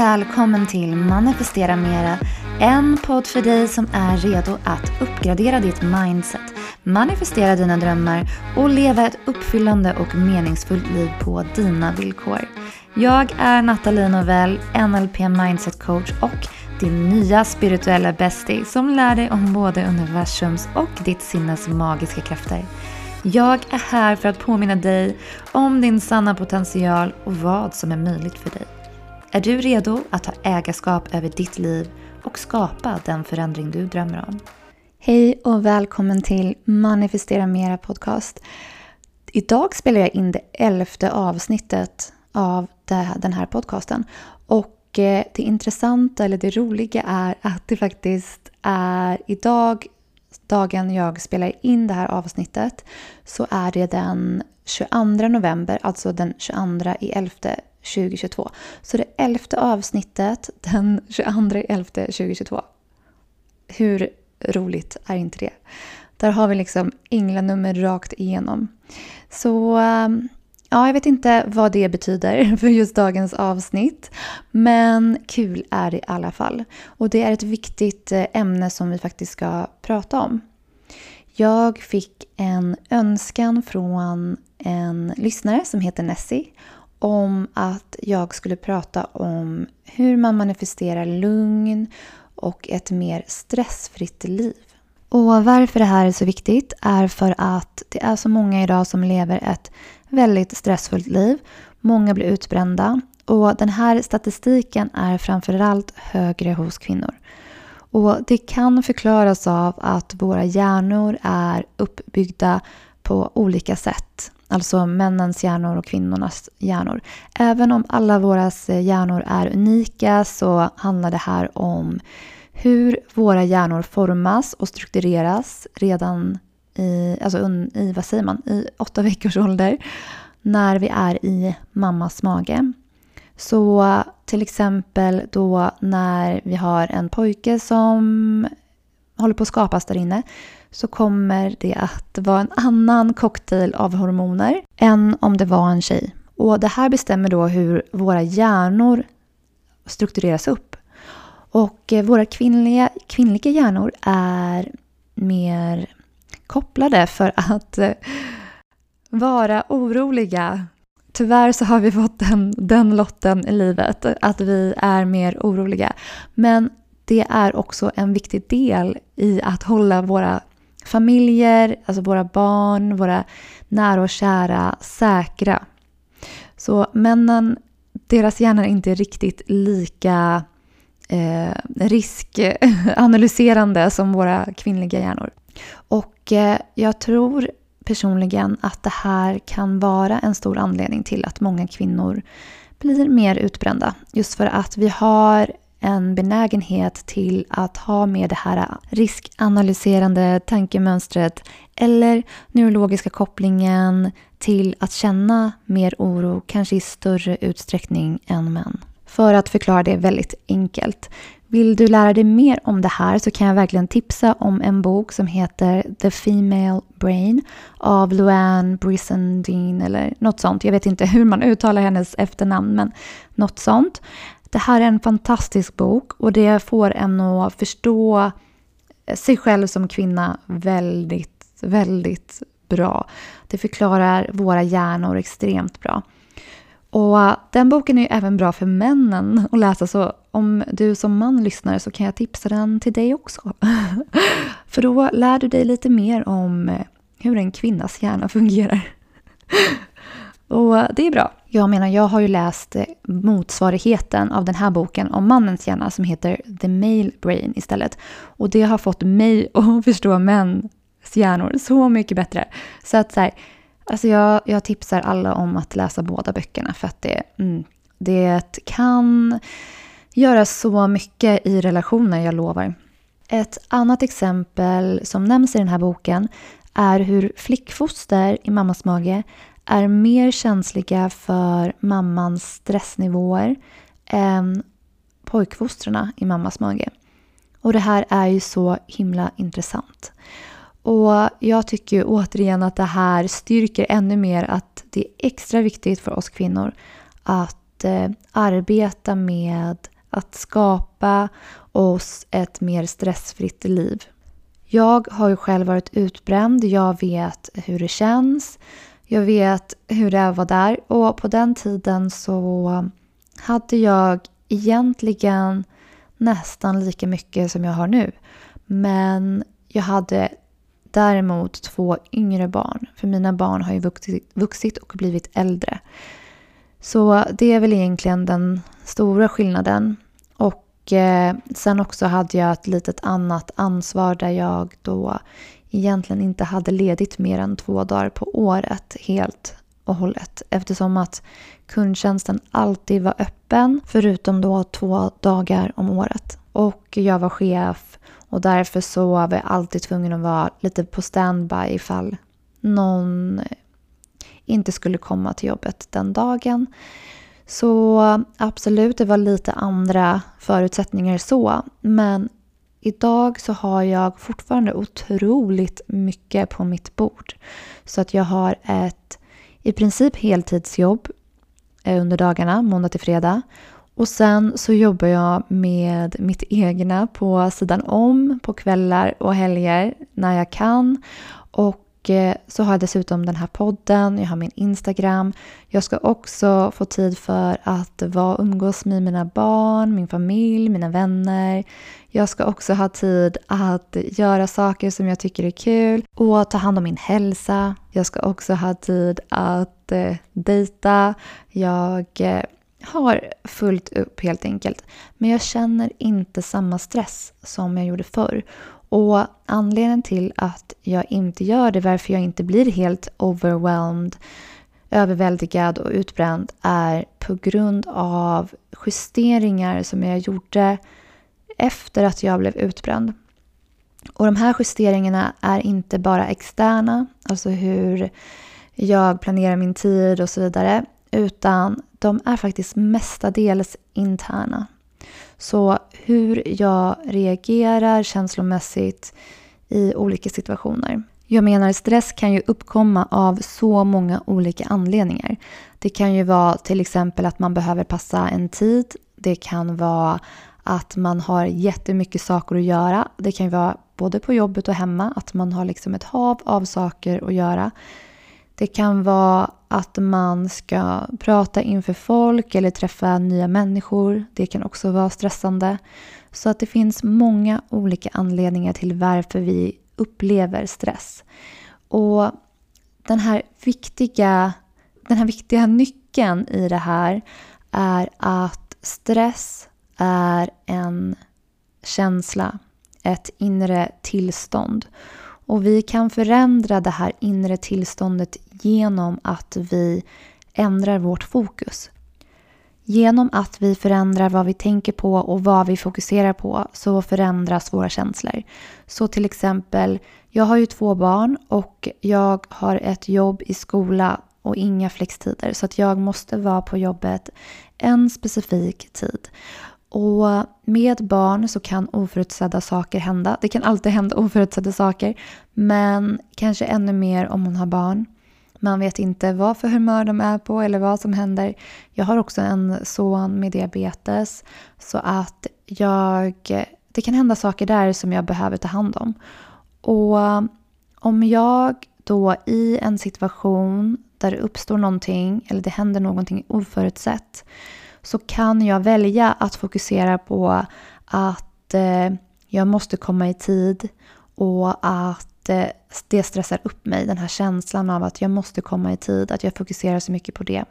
välkommen till Manifestera Mera. En podd för dig som är redo att uppgradera ditt mindset, manifestera dina drömmar och leva ett uppfyllande och meningsfullt liv på dina villkor. Jag är Nathalie Novell, NLP Mindset Coach och din nya spirituella bestie som lär dig om både universums och ditt sinnes magiska krafter. Jag är här för att påminna dig om din sanna potential och vad som är möjligt för dig. Är du redo att ta ägarskap över ditt liv och skapa den förändring du drömmer om? Hej och välkommen till Manifestera Mera podcast. Idag spelar jag in det elfte avsnittet av den här podcasten. Och eh, det intressanta, eller det roliga, är att det faktiskt är idag, dagen jag spelar in det här avsnittet, så är det den 22 november, alltså den 22 i 11 2022. Så det elfte avsnittet den 22 november 2022. Hur roligt är inte det? Där har vi liksom änglanummer rakt igenom. Så ehm, ja, jag vet inte vad det betyder för just dagens avsnitt. Men kul är det i alla fall. Och det är ett viktigt eh, ämne som vi faktiskt ska prata om. Jag fick en önskan från en lyssnare som heter Nessie om att jag skulle prata om hur man manifesterar lugn och ett mer stressfritt liv. Och varför det här är så viktigt är för att det är så många idag som lever ett väldigt stressfullt liv. Många blir utbrända och den här statistiken är framförallt högre hos kvinnor. Och det kan förklaras av att våra hjärnor är uppbyggda på olika sätt. Alltså männens hjärnor och kvinnornas hjärnor. Även om alla våra eh, hjärnor är unika så handlar det här om hur våra hjärnor formas och struktureras redan i, alltså i, vad säger man, i åtta veckors ålder när vi är i mammas mage. Så till exempel då när vi har en pojke som håller på att skapas där inne så kommer det att vara en annan cocktail av hormoner än om det var en tjej. Och det här bestämmer då hur våra hjärnor struktureras upp. Och eh, våra kvinnliga, kvinnliga hjärnor är mer kopplade för att eh, vara oroliga. Tyvärr så har vi fått den, den lotten i livet, att vi är mer oroliga. Men det är också en viktig del i att hålla våra familjer, alltså våra barn, våra nära och kära säkra. Så männen, deras hjärnor är inte riktigt lika eh, riskanalyserande som våra kvinnliga hjärnor. Och eh, jag tror personligen att det här kan vara en stor anledning till att många kvinnor blir mer utbrända. Just för att vi har en benägenhet till att ha med det här riskanalyserande tankemönstret eller neurologiska kopplingen till att känna mer oro, kanske i större utsträckning än män. För att förklara det väldigt enkelt. Vill du lära dig mer om det här så kan jag verkligen tipsa om en bok som heter The Female Brain av Luann Brissendine eller något sånt. Jag vet inte hur man uttalar hennes efternamn men något sånt. Det här är en fantastisk bok och det får en att förstå eh, sig själv som kvinna väldigt, väldigt bra. Det förklarar våra hjärnor extremt bra. Och eh, den boken är ju även bra för männen att läsa så om du som man lyssnar så kan jag tipsa den till dig också. för då lär du dig lite mer om eh, hur en kvinnas hjärna fungerar. Och eh, det är bra. Jag menar, jag har ju läst eh, motsvarigheten av den här boken om mannens hjärna som heter The Male Brain istället. Och det har fått mig att förstå mäns hjärnor så mycket bättre. Så att så här, alltså jag, jag tipsar alla om att läsa båda böckerna för att det, mm, det kan göra så mycket i relationer, jag lovar. Ett annat exempel som nämns i den här boken är hur flickfoster i mammas mage är mer känsliga för mammans stressnivåer än pojkfostrarna i mammas mage. Och det här är ju så himla intressant. Och jag tycker ju återigen att det här styrker ännu mer att det är extra viktigt för oss kvinnor att eh, arbeta med att skapa oss ett mer stressfritt liv. Jag har ju själv varit utbränd, jag vet hur det känns. Jag vet hur det var där och på den tiden så hade jag egentligen nästan lika mycket som jag har nu. Men jag hade däremot två yngre barn. För mina barn har ju vuxit, vuxit och blivit äldre. Så det är väl egentligen den stora skillnaden. Och eh, sen också hade jag ett litet annat ansvar där jag då egentligen inte hade ledigt mer än två dagar på året helt och hållet. Eftersom att kundtjänsten alltid var öppen förutom då två dagar om året. Och jag var chef och därför så var jag alltid tvungen att vara lite på standby ifall någon inte skulle komma till jobbet den dagen. Så absolut, det var lite andra förutsättningar så. Men idag så har jag fortfarande otroligt mycket på mitt bord. Så att jag har ett i princip heltidsjobb eh, under dagarna, måndag till fredag. Och sen så jobbar jag med mitt egna på sidan om på kvällar och helger när jag kan. Och Eh, så har jag dessutom den här podden, jag har min Instagram. Jag ska också få tid för att vara umgås med mina barn, min familj, mina vänner. Jag ska också ha tid att göra saker som jag tycker är kul och ta hand om min hälsa. Jag ska också ha tid att eh, dejta. Jag eh, har fullt upp helt enkelt. Men jag känner inte samma stress som jag gjorde förr. Och anledningen till att jag inte gör det, varför jag inte blir helt overwhelmed, överväldigad och utbränd är på grund av justeringar som jag gjorde efter att jag blev utbränd. Och de här justeringarna är inte bara externa, alltså hur jag planerar min tid och så vidare, utan de är faktiskt mestadels interna. Så hur jag reagerar känslomässigt i olika situationer. Jag menar stress kan ju uppkomma av så många olika anledningar. Det kan ju vara till exempel att man behöver passa en tid. Det kan vara att man har jättemycket saker att göra. Det kan ju vara både på jobbet och hemma att man har liksom ett hav av saker att göra. Det kan vara att man ska prata inför folk eller träffa nya människor. Det kan också vara stressande. Så att det finns många olika anledningar till varför vi upplever stress. Och den här viktiga, den här viktiga nyckeln i det här är att stress är en känsla, ett inre tillstånd. Och vi kan förändra det här inre tillståndet genom att vi ändrar vårt fokus. Genom att vi förändrar vad vi tänker på och vad vi fokuserar på så förändras våra känslor. Så till exempel, jag har ju två barn och jag har ett jobb i skola och inga flextider så att jag måste vara på jobbet en specifik tid. Och med barn så kan oförutsedda saker hända. Det kan alltid hända oförutsedda saker. Men kanske ännu mer om hon har barn. Man vet inte vad för humör de är på eller vad som händer. Jag har också en son med diabetes. Så att jag, det kan hända saker där som jag behöver ta hand om. Och om jag då i en situation där det uppstår någonting eller det händer någonting oförutsett så kan jag välja att fokusera på att eh, jag måste komma i tid och att eh, det stressar upp mig. Den här känslan av att jag måste komma i tid, att jag fokuserar så mycket på det.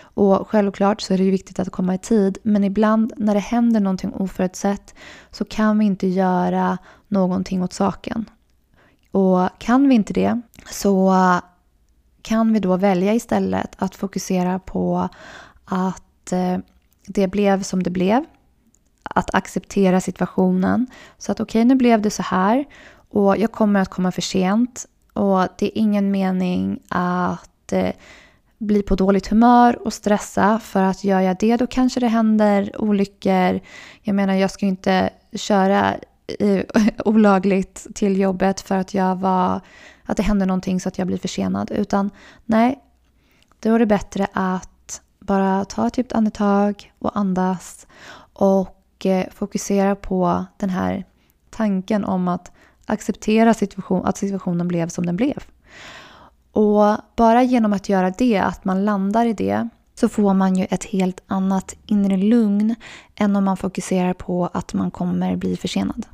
Och självklart så är det ju viktigt att komma i tid men ibland när det händer någonting oförutsett så kan vi inte göra någonting åt saken. Och kan vi inte det så kan vi då välja istället att fokusera på att att eh, det blev som det blev. Att acceptera situationen. Så att okej, okay, nu blev det så här och jag kommer att komma för sent. Och det är ingen mening att eh, bli på dåligt humör och stressa för att gör jag det då kanske det händer olyckor. Jag menar jag ska ju inte köra olagligt till jobbet för att jag var att det händer någonting så att jag blir försenad. Utan nej, då är det bättre att bara ta ett djupt andetag och andas och eh, fokusera på den här tanken om att acceptera situation, att situationen blev som den blev. Och bara genom att göra det, att man landar i det, så får man ju ett helt annat inre lugn än om man fokuserar på att man kommer bli försenad.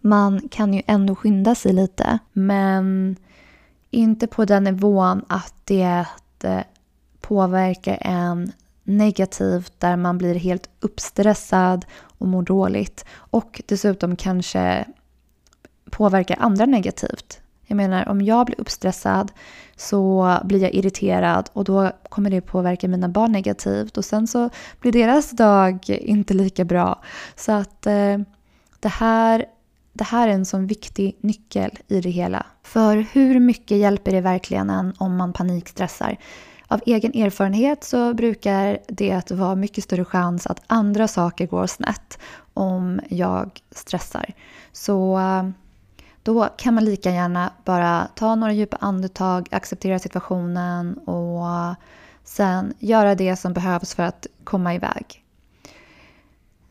Man kan ju ändå skynda sig lite, men inte på den nivån att det eh, påverkar en negativt där man blir helt uppstressad och mår dåligt. Och dessutom kanske påverkar andra negativt. Jag menar om jag blir uppstressad så blir jag irriterad och då kommer det påverka mina barn negativt och sen så blir deras dag inte lika bra. Så att eh, det, här, det här är en sån viktig nyckel i det hela. För hur mycket hjälper det verkligen en om man panikstressar? Av egen erfarenhet så brukar det vara mycket större chans att andra saker går snett om jag stressar. Så eh, då kan man lika gärna bara ta några djupa andetag, acceptera situationen och sen göra det som behövs för att komma iväg.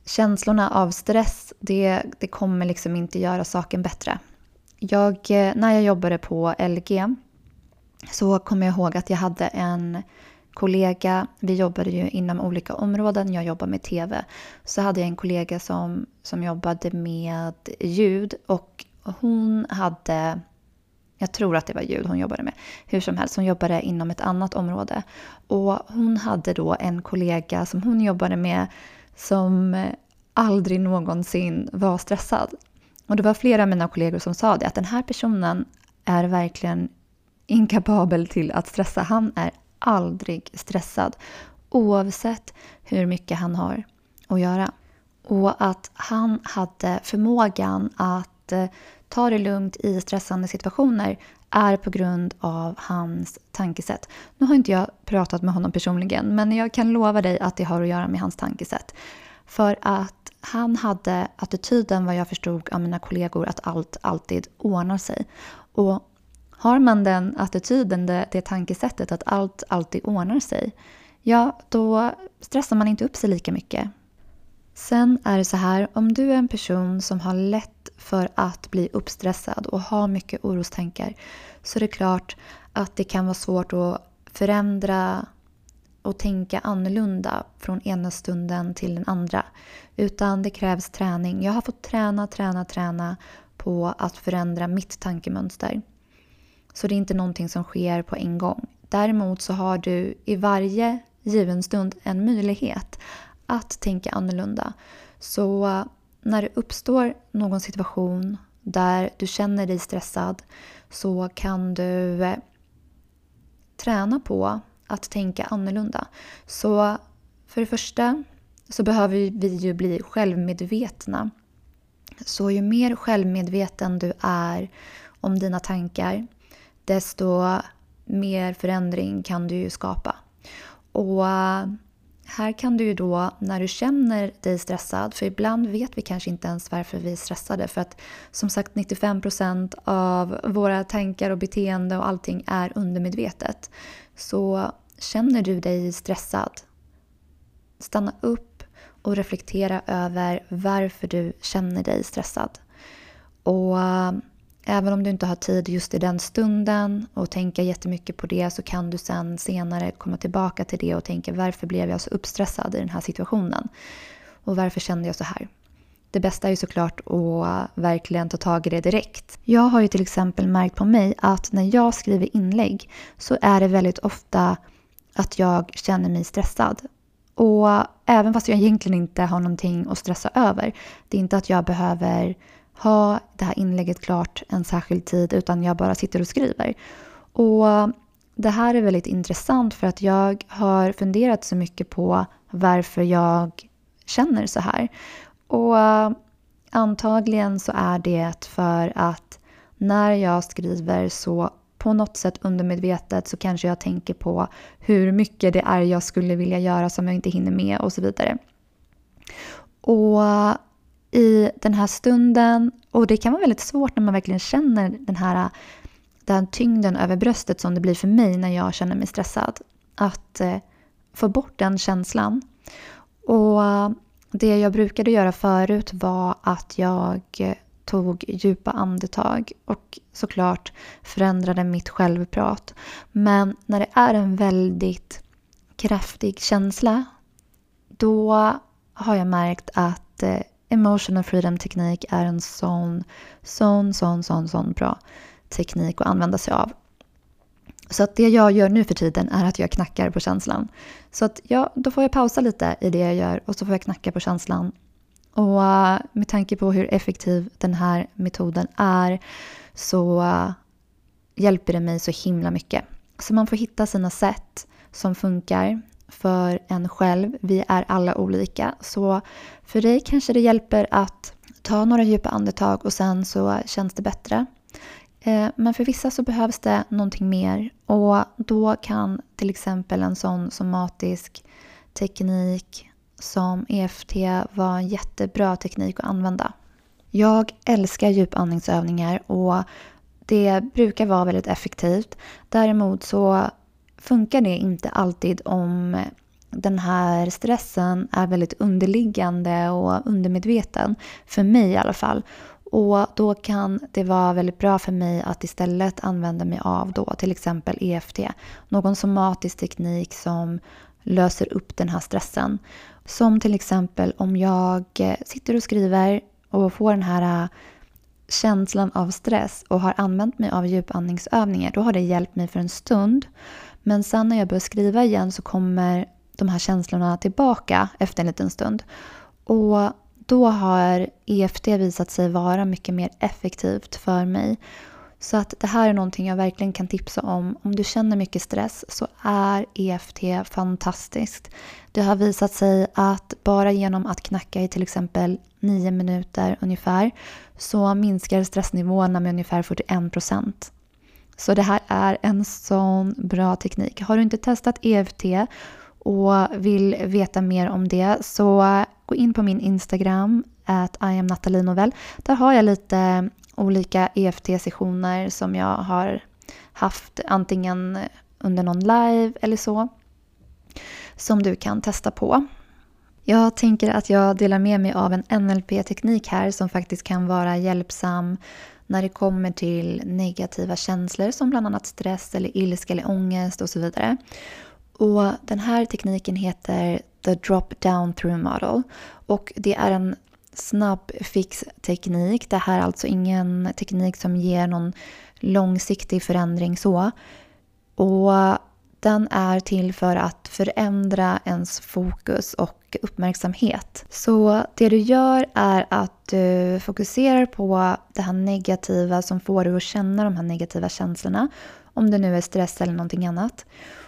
Känslorna av stress, det, det kommer liksom inte göra saken bättre. Jag, eh, när jag jobbade på LG så kommer jag ihåg att jag hade en kollega, vi jobbade ju inom olika områden, jag jobbar med TV. Så hade jag en kollega som, som jobbade med ljud och hon hade, jag tror att det var ljud hon jobbade med, hur som helst, hon jobbade inom ett annat område. Och hon hade då en kollega som hon jobbade med som eh, aldrig någonsin var stressad. Och det var flera av mina kollegor som sa det, att den här personen är verkligen inkapabel till att stressa. Han är aldrig stressad oavsett hur mycket han har att göra. Och att han hade förmågan att eh, ta det lugnt i stressande situationer är på grund av hans tankesätt. Nu har inte jag pratat med honom personligen men jag kan lova dig att det har att göra med hans tankesätt. För att han hade attityden vad jag förstod av mina kollegor att allt alltid ordnar sig. Och har man den attityden, det, det tankesättet att allt alltid ordnar sig, ja då stressar man inte upp sig lika mycket. Sen är det så här, om du är en person som har lätt för att bli uppstressad och har mycket orostankar så är det klart att det kan vara svårt att förändra och tänka annorlunda från ena stunden till den andra. Utan det krävs träning. Jag har fått träna, träna, träna på att förändra mitt tankemönster. Så det är inte någonting som sker på en gång. Däremot så har du i varje given stund en möjlighet att tänka annorlunda. Så eh, när det uppstår någon situation där du känner dig stressad så kan du eh, träna på att tänka annorlunda. Så för det första så behöver vi ju bli självmedvetna. Så ju mer självmedveten du är om dina tankar desto mer förändring kan du ju skapa. Och eh, här kan du ju då, när du känner dig stressad, för ibland vet vi kanske inte ens varför vi är stressade. För att som sagt 95% av våra tankar och beteende och allting är undermedvetet. Så känner du dig stressad, stanna upp och reflektera över varför du känner dig stressad. Och Även om du inte har tid just i den stunden och tänka jättemycket på det så kan du sen senare komma tillbaka till det och tänka varför blev jag så uppstressad i den här situationen? Och varför kände jag så här? Det bästa är ju såklart att verkligen ta tag i det direkt. Jag har ju till exempel märkt på mig att när jag skriver inlägg så är det väldigt ofta att jag känner mig stressad. Och även fast jag egentligen inte har någonting att stressa över. Det är inte att jag behöver ha det här inlägget klart en särskild tid utan jag bara sitter och skriver. Och det här är väldigt intressant för att jag har funderat så mycket på varför jag känner så här. Och antagligen så är det för att när jag skriver så på något sätt undermedvetet så kanske jag tänker på hur mycket det är jag skulle vilja göra som jag inte hinner med och så vidare. Och i den här stunden. Och det kan vara väldigt svårt när man verkligen känner den här den tyngden över bröstet som det blir för mig när jag känner mig stressad. Att eh, få bort den känslan. Och det jag brukade göra förut var att jag tog djupa andetag och såklart förändrade mitt självprat. Men när det är en väldigt kraftig känsla då har jag märkt att eh, emotional freedom teknik är en sån, sån, sån, sån, sån bra teknik att använda sig av. Så att det jag gör nu för tiden är att jag knackar på känslan. Så att ja, då får jag pausa lite i det jag gör och så får jag knacka på känslan. Och uh, med tanke på hur effektiv den här metoden är så uh, hjälper det mig så himla mycket. Så man får hitta sina sätt som funkar för en själv. Vi är alla olika. Så för dig kanske det hjälper att ta några djupa andetag och sen så känns det bättre. Eh, men för vissa så behövs det någonting mer och då kan till exempel en sån somatisk teknik som EFT vara en jättebra teknik att använda. Jag älskar djupandningsövningar och det brukar vara väldigt effektivt. Däremot så funkar det inte alltid om den här stressen är väldigt underliggande och undermedveten. För mig i alla fall. Och då kan det vara väldigt bra för mig att istället använda mig av då till exempel EFT. Någon somatisk teknik som löser upp den här stressen. Som till exempel om jag sitter och skriver och får den här känslan av stress och har använt mig av djupandningsövningar. Då har det hjälpt mig för en stund. Men sen när jag börjar skriva igen så kommer de här känslorna tillbaka efter en liten stund. Och då har EFT visat sig vara mycket mer effektivt för mig. Så att det här är någonting jag verkligen kan tipsa om. Om du känner mycket stress så är EFT fantastiskt. Det har visat sig att bara genom att knacka i till exempel 9 minuter ungefär så minskar stressnivåerna med ungefär 41 procent. Så det här är en sån bra teknik. Har du inte testat EFT och vill veta mer om det så gå in på min Instagram, at iamnatalinovell. Där har jag lite olika EFT-sessioner som jag har haft antingen under någon live eller så. Som du kan testa på. Jag tänker att jag delar med mig av en NLP-teknik här som faktiskt kan vara hjälpsam när det kommer till negativa känslor som bland annat stress eller ilska eller ångest och så vidare. Och den här tekniken heter The Drop Down Through Model och det är en snabb fix teknik. Det här är alltså ingen teknik som ger någon långsiktig förändring så. Och den är till för att förändra ens fokus och uppmärksamhet. Så det du gör är att du fokuserar på det här negativa som får dig att känna de här negativa känslorna. Om det nu är stress eller någonting annat.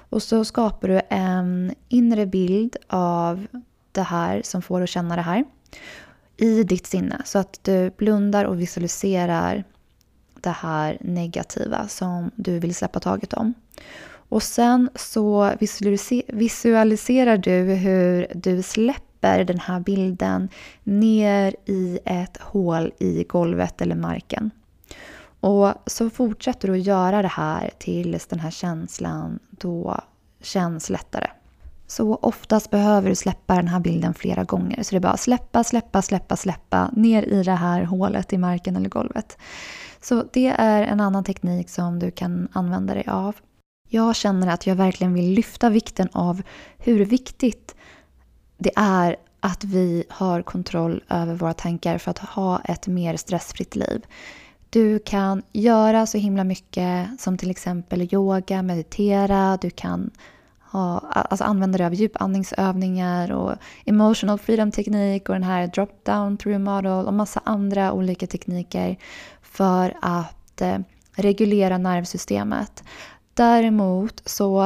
Och så skapar du en inre bild av det här som får dig att känna det här i ditt sinne. Så att du blundar och visualiserar det här negativa som du vill släppa taget om. Och sen så visualiserar du hur du släpper den här bilden ner i ett hål i golvet eller marken. Och så fortsätter du att göra det här tills den här känslan då känns lättare. Så oftast behöver du släppa den här bilden flera gånger. Så det är bara släppa, släppa, släppa, släppa ner i det här hålet i marken eller golvet. Så det är en annan teknik som du kan använda dig av. Jag känner att jag verkligen vill lyfta vikten av hur viktigt det är att vi har kontroll över våra tankar för att ha ett mer stressfritt liv. Du kan göra så himla mycket som till exempel yoga, meditera, du kan ha, alltså använda dig av djupandningsövningar och emotional freedom teknik och den här drop down through model och massa andra olika tekniker för att eh, reglera nervsystemet. Däremot så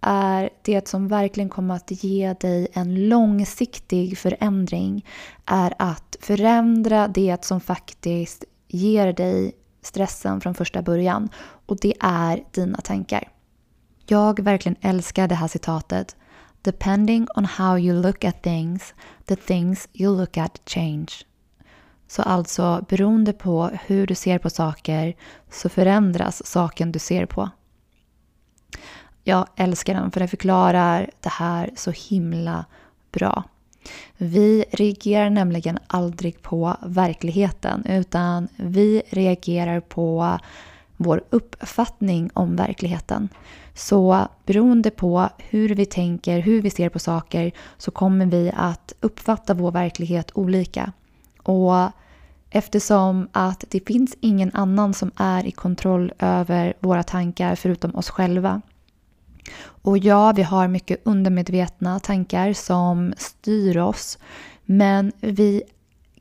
är det som verkligen kommer att ge dig en långsiktig förändring är att förändra det som faktiskt ger dig stressen från första början och det är dina tankar. Jag verkligen älskar det här citatet. Depending on how you look at things, the things you look at change. Så alltså beroende på hur du ser på saker så förändras saken du ser på. Jag älskar den för den förklarar det här så himla bra. Vi reagerar nämligen aldrig på verkligheten utan vi reagerar på vår uppfattning om verkligheten. Så beroende på hur vi tänker, hur vi ser på saker så kommer vi att uppfatta vår verklighet olika. Och eftersom att det finns ingen annan som är i kontroll över våra tankar förutom oss själva och ja, vi har mycket undermedvetna tankar som styr oss. Men vi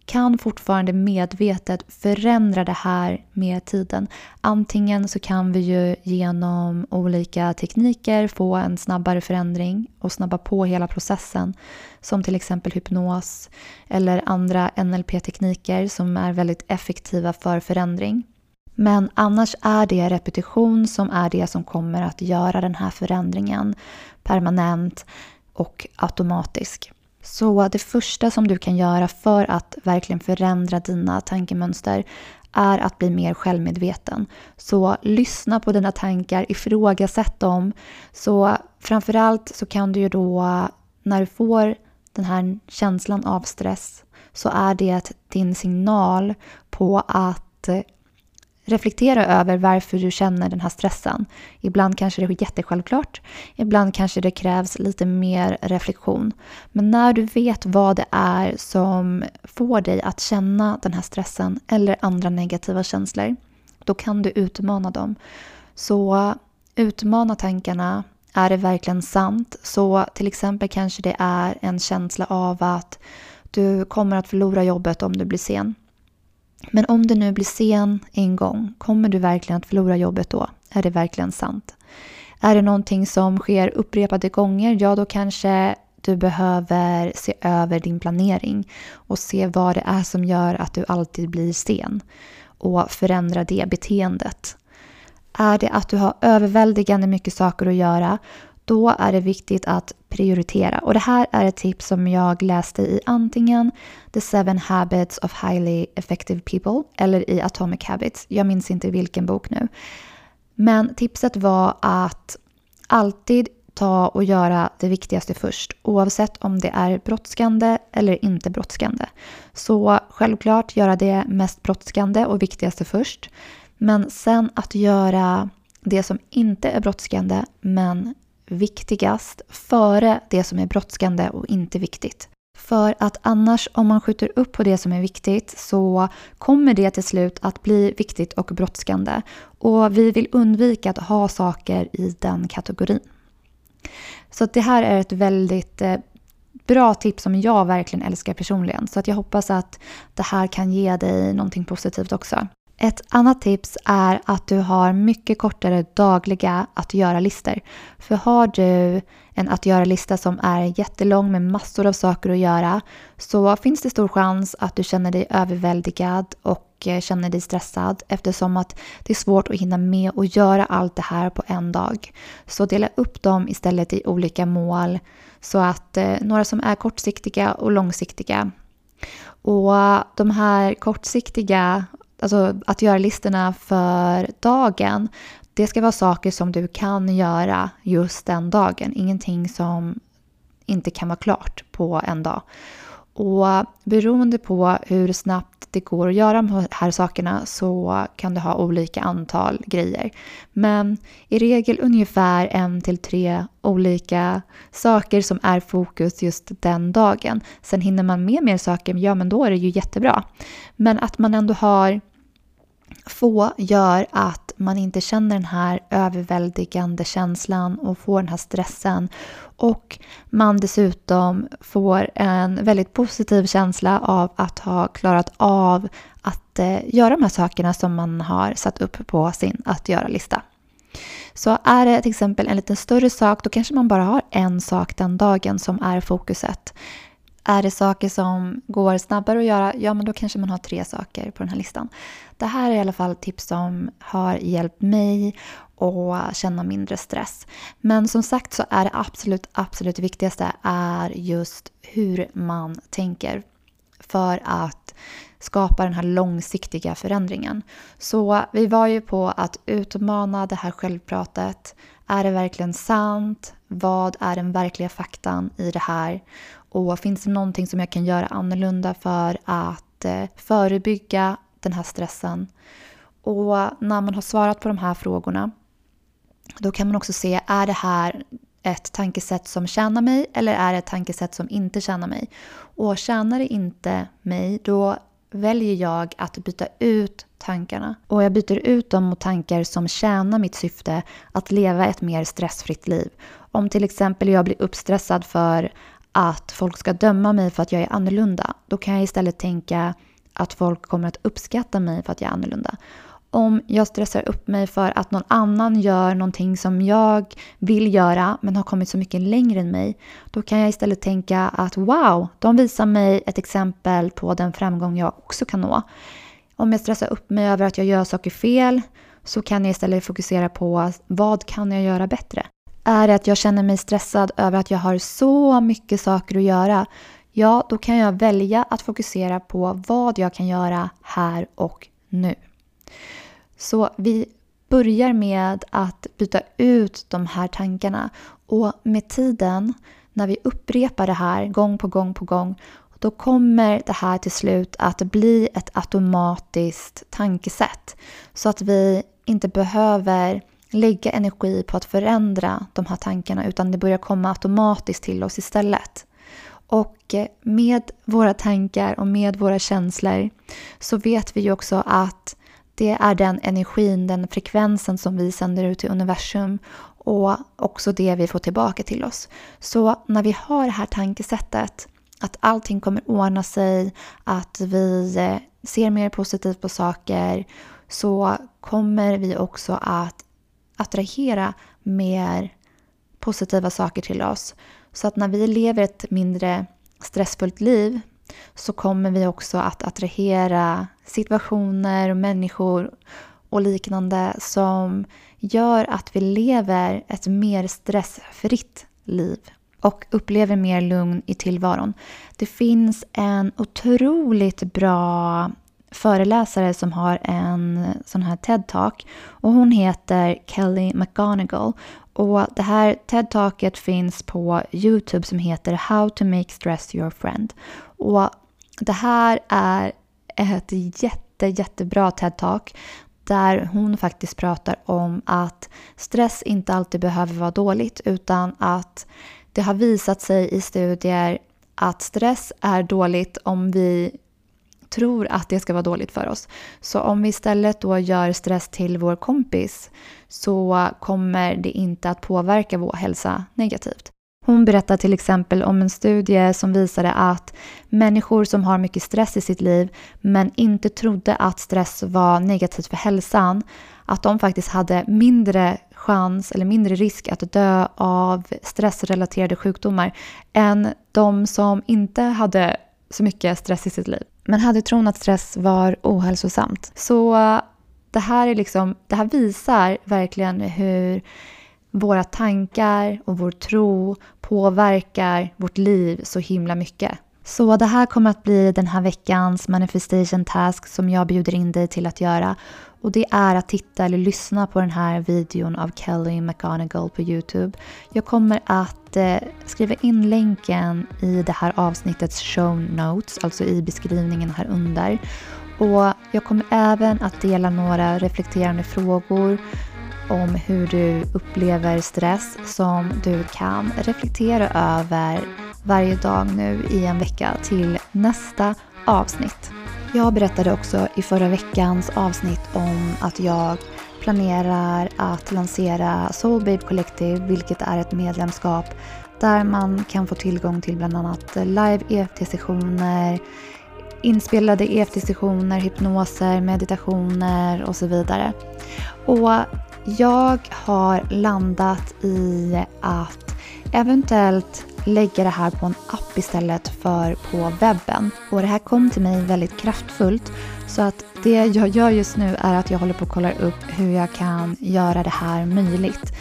kan fortfarande medvetet förändra det här med tiden. Antingen så kan vi ju genom olika tekniker få en snabbare förändring och snabba på hela processen. Som till exempel hypnos eller andra NLP-tekniker som är väldigt effektiva för förändring. Men annars är det repetition som är det som kommer att göra den här förändringen permanent och automatisk. Så det första som du kan göra för att verkligen förändra dina tankemönster är att bli mer självmedveten. Så lyssna på dina tankar, ifrågasätt dem. Så framförallt så kan du ju då, när du får den här känslan av stress, så är det din signal på att reflektera över varför du känner den här stressen. Ibland kanske det är jättesjälvklart, ibland kanske det krävs lite mer reflektion. Men när du vet vad det är som får dig att känna den här stressen eller andra negativa känslor, då kan du utmana dem. Så utmana tankarna. Är det verkligen sant? Så till exempel kanske det är en känsla av att du kommer att förlora jobbet om du blir sen. Men om du nu blir sen en gång, kommer du verkligen att förlora jobbet då? Är det verkligen sant? Är det någonting som sker upprepade gånger, ja då kanske du behöver se över din planering och se vad det är som gör att du alltid blir sen och förändra det beteendet. Är det att du har överväldigande mycket saker att göra, då är det viktigt att prioritera. Och det här är ett tips som jag läste i antingen The Seven Habits of Highly Effective People eller i Atomic Habits. Jag minns inte vilken bok nu. Men tipset var att alltid ta och göra det viktigaste först oavsett om det är brådskande eller inte brådskande. Så självklart göra det mest brådskande och viktigaste först. Men sen att göra det som inte är brådskande men viktigast före det som är brådskande och inte viktigt. För att annars om man skjuter upp på det som är viktigt så kommer det till slut att bli viktigt och brådskande. Och vi vill undvika att ha saker i den kategorin. Så det här är ett väldigt eh, bra tips som jag verkligen älskar personligen. Så att jag hoppas att det här kan ge dig någonting positivt också. Ett annat tips är att du har mycket kortare dagliga att göra-listor. För har du en att göra-lista som är jättelång med massor av saker att göra så finns det stor chans att du känner dig överväldigad och eh, känner dig stressad eftersom att det är svårt att hinna med och göra allt det här på en dag. Så dela upp dem istället i olika mål så att eh, några som är kortsiktiga och långsiktiga. Och de här kortsiktiga alltså att göra listorna för dagen, det ska vara saker som du kan göra just den dagen. Ingenting som inte kan vara klart på en dag. Och beroende på hur snabbt det går att göra de här sakerna så kan du ha olika antal grejer. Men i regel ungefär en till tre olika saker som är fokus just den dagen. Sen hinner man med mer saker, ja men då är det ju jättebra. Men att man ändå har få gör att man inte känner den här överväldigande känslan och får den här stressen. Och man dessutom får en väldigt positiv känsla av att ha klarat av att eh, göra de här sakerna som man har satt upp på sin att göra-lista. Så är det till exempel en lite större sak, då kanske man bara har en sak den dagen som är fokuset. Är det saker som går snabbare att göra, ja men då kanske man har tre saker på den här listan. Det här är i alla fall tips som har hjälpt mig att känna mindre stress. Men som sagt så är det absolut, absolut viktigaste är just hur man tänker för att skapa den här långsiktiga förändringen. Så vi var ju på att utmana det här självpratet, Är det verkligen sant? Vad är den verkliga faktan i det här? Och finns det någonting som jag kan göra annorlunda för att eh, förebygga den här stressen? Och när man har svarat på de här frågorna då kan man också se, är det här ett tankesätt som tjänar mig eller är det ett tankesätt som inte tjänar mig? Och tjänar det inte mig, då väljer jag att byta ut tankarna. Och jag byter ut dem mot tankar som tjänar mitt syfte att leva ett mer stressfritt liv. Om till exempel jag blir uppstressad för att folk ska döma mig för att jag är annorlunda, då kan jag istället tänka att folk kommer att uppskatta mig för att jag är annorlunda om jag stressar upp mig för att någon annan gör någonting som jag vill göra men har kommit så mycket längre än mig, då kan jag istället tänka att wow, de visar mig ett exempel på den framgång jag också kan nå. Om jag stressar upp mig över att jag gör saker fel så kan jag istället fokusera på vad kan jag göra bättre? Är det att jag känner mig stressad över att jag har så mycket saker att göra, ja, då kan jag välja att fokusera på vad jag kan göra här och nu. Så vi börjar med att byta ut de här tankarna och med tiden, när vi upprepar det här gång på gång på gång, då kommer det här till slut att bli ett automatiskt tankesätt. Så att vi inte behöver lägga energi på att förändra de här tankarna utan det börjar komma automatiskt till oss istället. Och eh, med våra tankar och med våra känslor så vet vi ju också att det är den energin, den frekvensen som vi sänder ut till universum och också det vi får tillbaka till oss. Så när vi har det här tankesättet att allting kommer ordna sig, att vi eh, ser mer positivt på saker så kommer vi också att attrahera mer positiva saker till oss. Så att när vi lever ett mindre stressfullt liv så kommer vi också att attrahera situationer och människor och liknande som gör att vi lever ett mer stressfritt liv och upplever mer lugn i tillvaron. Det finns en otroligt bra föreläsare som har en sån här TED-talk och hon heter Kelly McGonigal och det här TED-talket finns på Youtube som heter How to make stress your friend. Och det här är ett jätte, jättebra TED-talk där hon faktiskt pratar om att stress inte alltid behöver vara dåligt utan att det har visat sig i studier att stress är dåligt om vi tror att det ska vara dåligt för oss. Så om vi istället då gör stress till vår kompis så kommer det inte att påverka vår hälsa negativt. Hon berättar till exempel om en studie som visade att människor som har mycket stress i sitt liv men inte trodde att stress var negativt för hälsan, att de faktiskt hade mindre chans eller mindre risk att dö av stressrelaterade sjukdomar än de som inte hade så mycket stress i sitt liv men hade tron att stress var ohälsosamt. Så eh, det här, är liksom, det här visar verkligen hur våra tankar och vår tro påverkar vårt liv så himla mycket. Så det här kommer att bli den här veckans manifestation task som jag bjuder in dig till att göra. Och det är att titta eller lyssna på den här videon av Kelly McGonagall på Youtube. Jag kommer att eh, skriva in länken i det här avsnittets show notes, alltså i beskrivningen här under. Och jag kommer även att dela några reflekterande frågor om hur du upplever stress som du kan reflektera över varje dag nu i en vecka till nästa avsnitt. Jag berättade också i förra veckans avsnitt om att jag planerar att lansera Soul Babe Collective, vilket är ett medlemskap där man kan få tillgång till bland annat live EFT-sessioner, inspelade EFT-sessioner, hypnoser, meditationer och så vidare. Och jag har landat i att eventuellt lägga det här på en app istället för på webben. Och det här kom till mig väldigt kraftfullt. Så att det jag gör just nu är att jag håller på att kolla upp hur jag kan göra det här möjligt.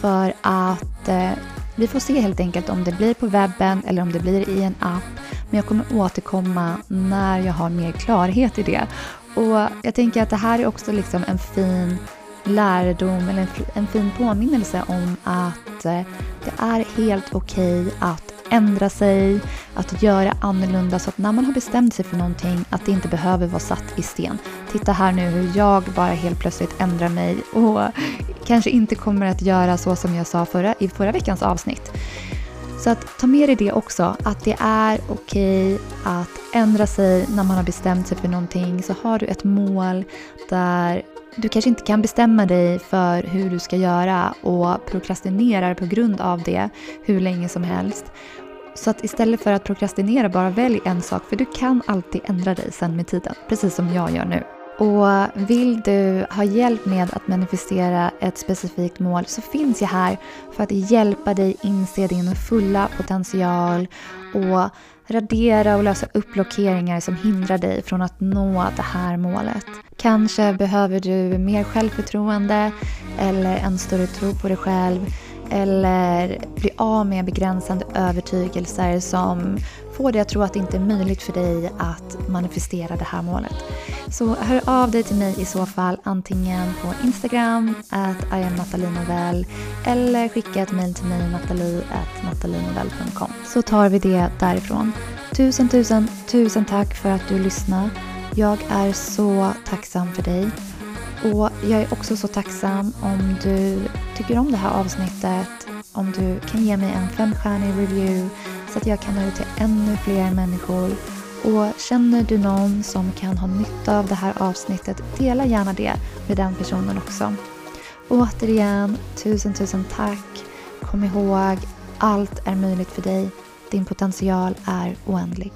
För att eh, vi får se helt enkelt om det blir på webben eller om det blir i en app. Men jag kommer återkomma när jag har mer klarhet i det. Och jag tänker att det här är också liksom en fin lärdom eller en fin påminnelse om att eh, det är helt okej okay att ändra sig, att göra annorlunda så att när man har bestämt sig för någonting att det inte behöver vara satt i sten. Titta här nu hur jag bara helt plötsligt ändrar mig och kanske inte kommer att göra så som jag sa förra, i förra veckans avsnitt. Så att ta med dig det också, att det är okej okay att ändra sig när man har bestämt sig för någonting. Så har du ett mål där du kanske inte kan bestämma dig för hur du ska göra och prokrastinerar på grund av det hur länge som helst. Så att istället för att prokrastinera, bara välj en sak för du kan alltid ändra dig sen med tiden, precis som jag gör nu. Och vill du ha hjälp med att manifestera ett specifikt mål så finns jag här för att hjälpa dig inse din fulla potential och radera och lösa upp blockeringar som hindrar dig från att nå det här målet. Kanske behöver du mer självförtroende eller en större tro på dig själv eller bli av med begränsande övertygelser som får dig att tro att det inte är möjligt för dig att manifestera det här målet. Så hör av dig till mig i så fall antingen på Instagram, at iamnatalinovell eller skicka ett mejl till mig, natalie.natalinovell.com så tar vi det därifrån. Tusen, tusen, tusen tack för att du lyssnar. Jag är så tacksam för dig. Och jag är också så tacksam om du tycker om det här avsnittet. Om du kan ge mig en femstjärnig review så att jag kan nå ut till ännu fler människor. Och känner du någon som kan ha nytta av det här avsnittet, dela gärna det med den personen också. Återigen, tusen tusen tack. Kom ihåg, allt är möjligt för dig. Din potential är oändlig.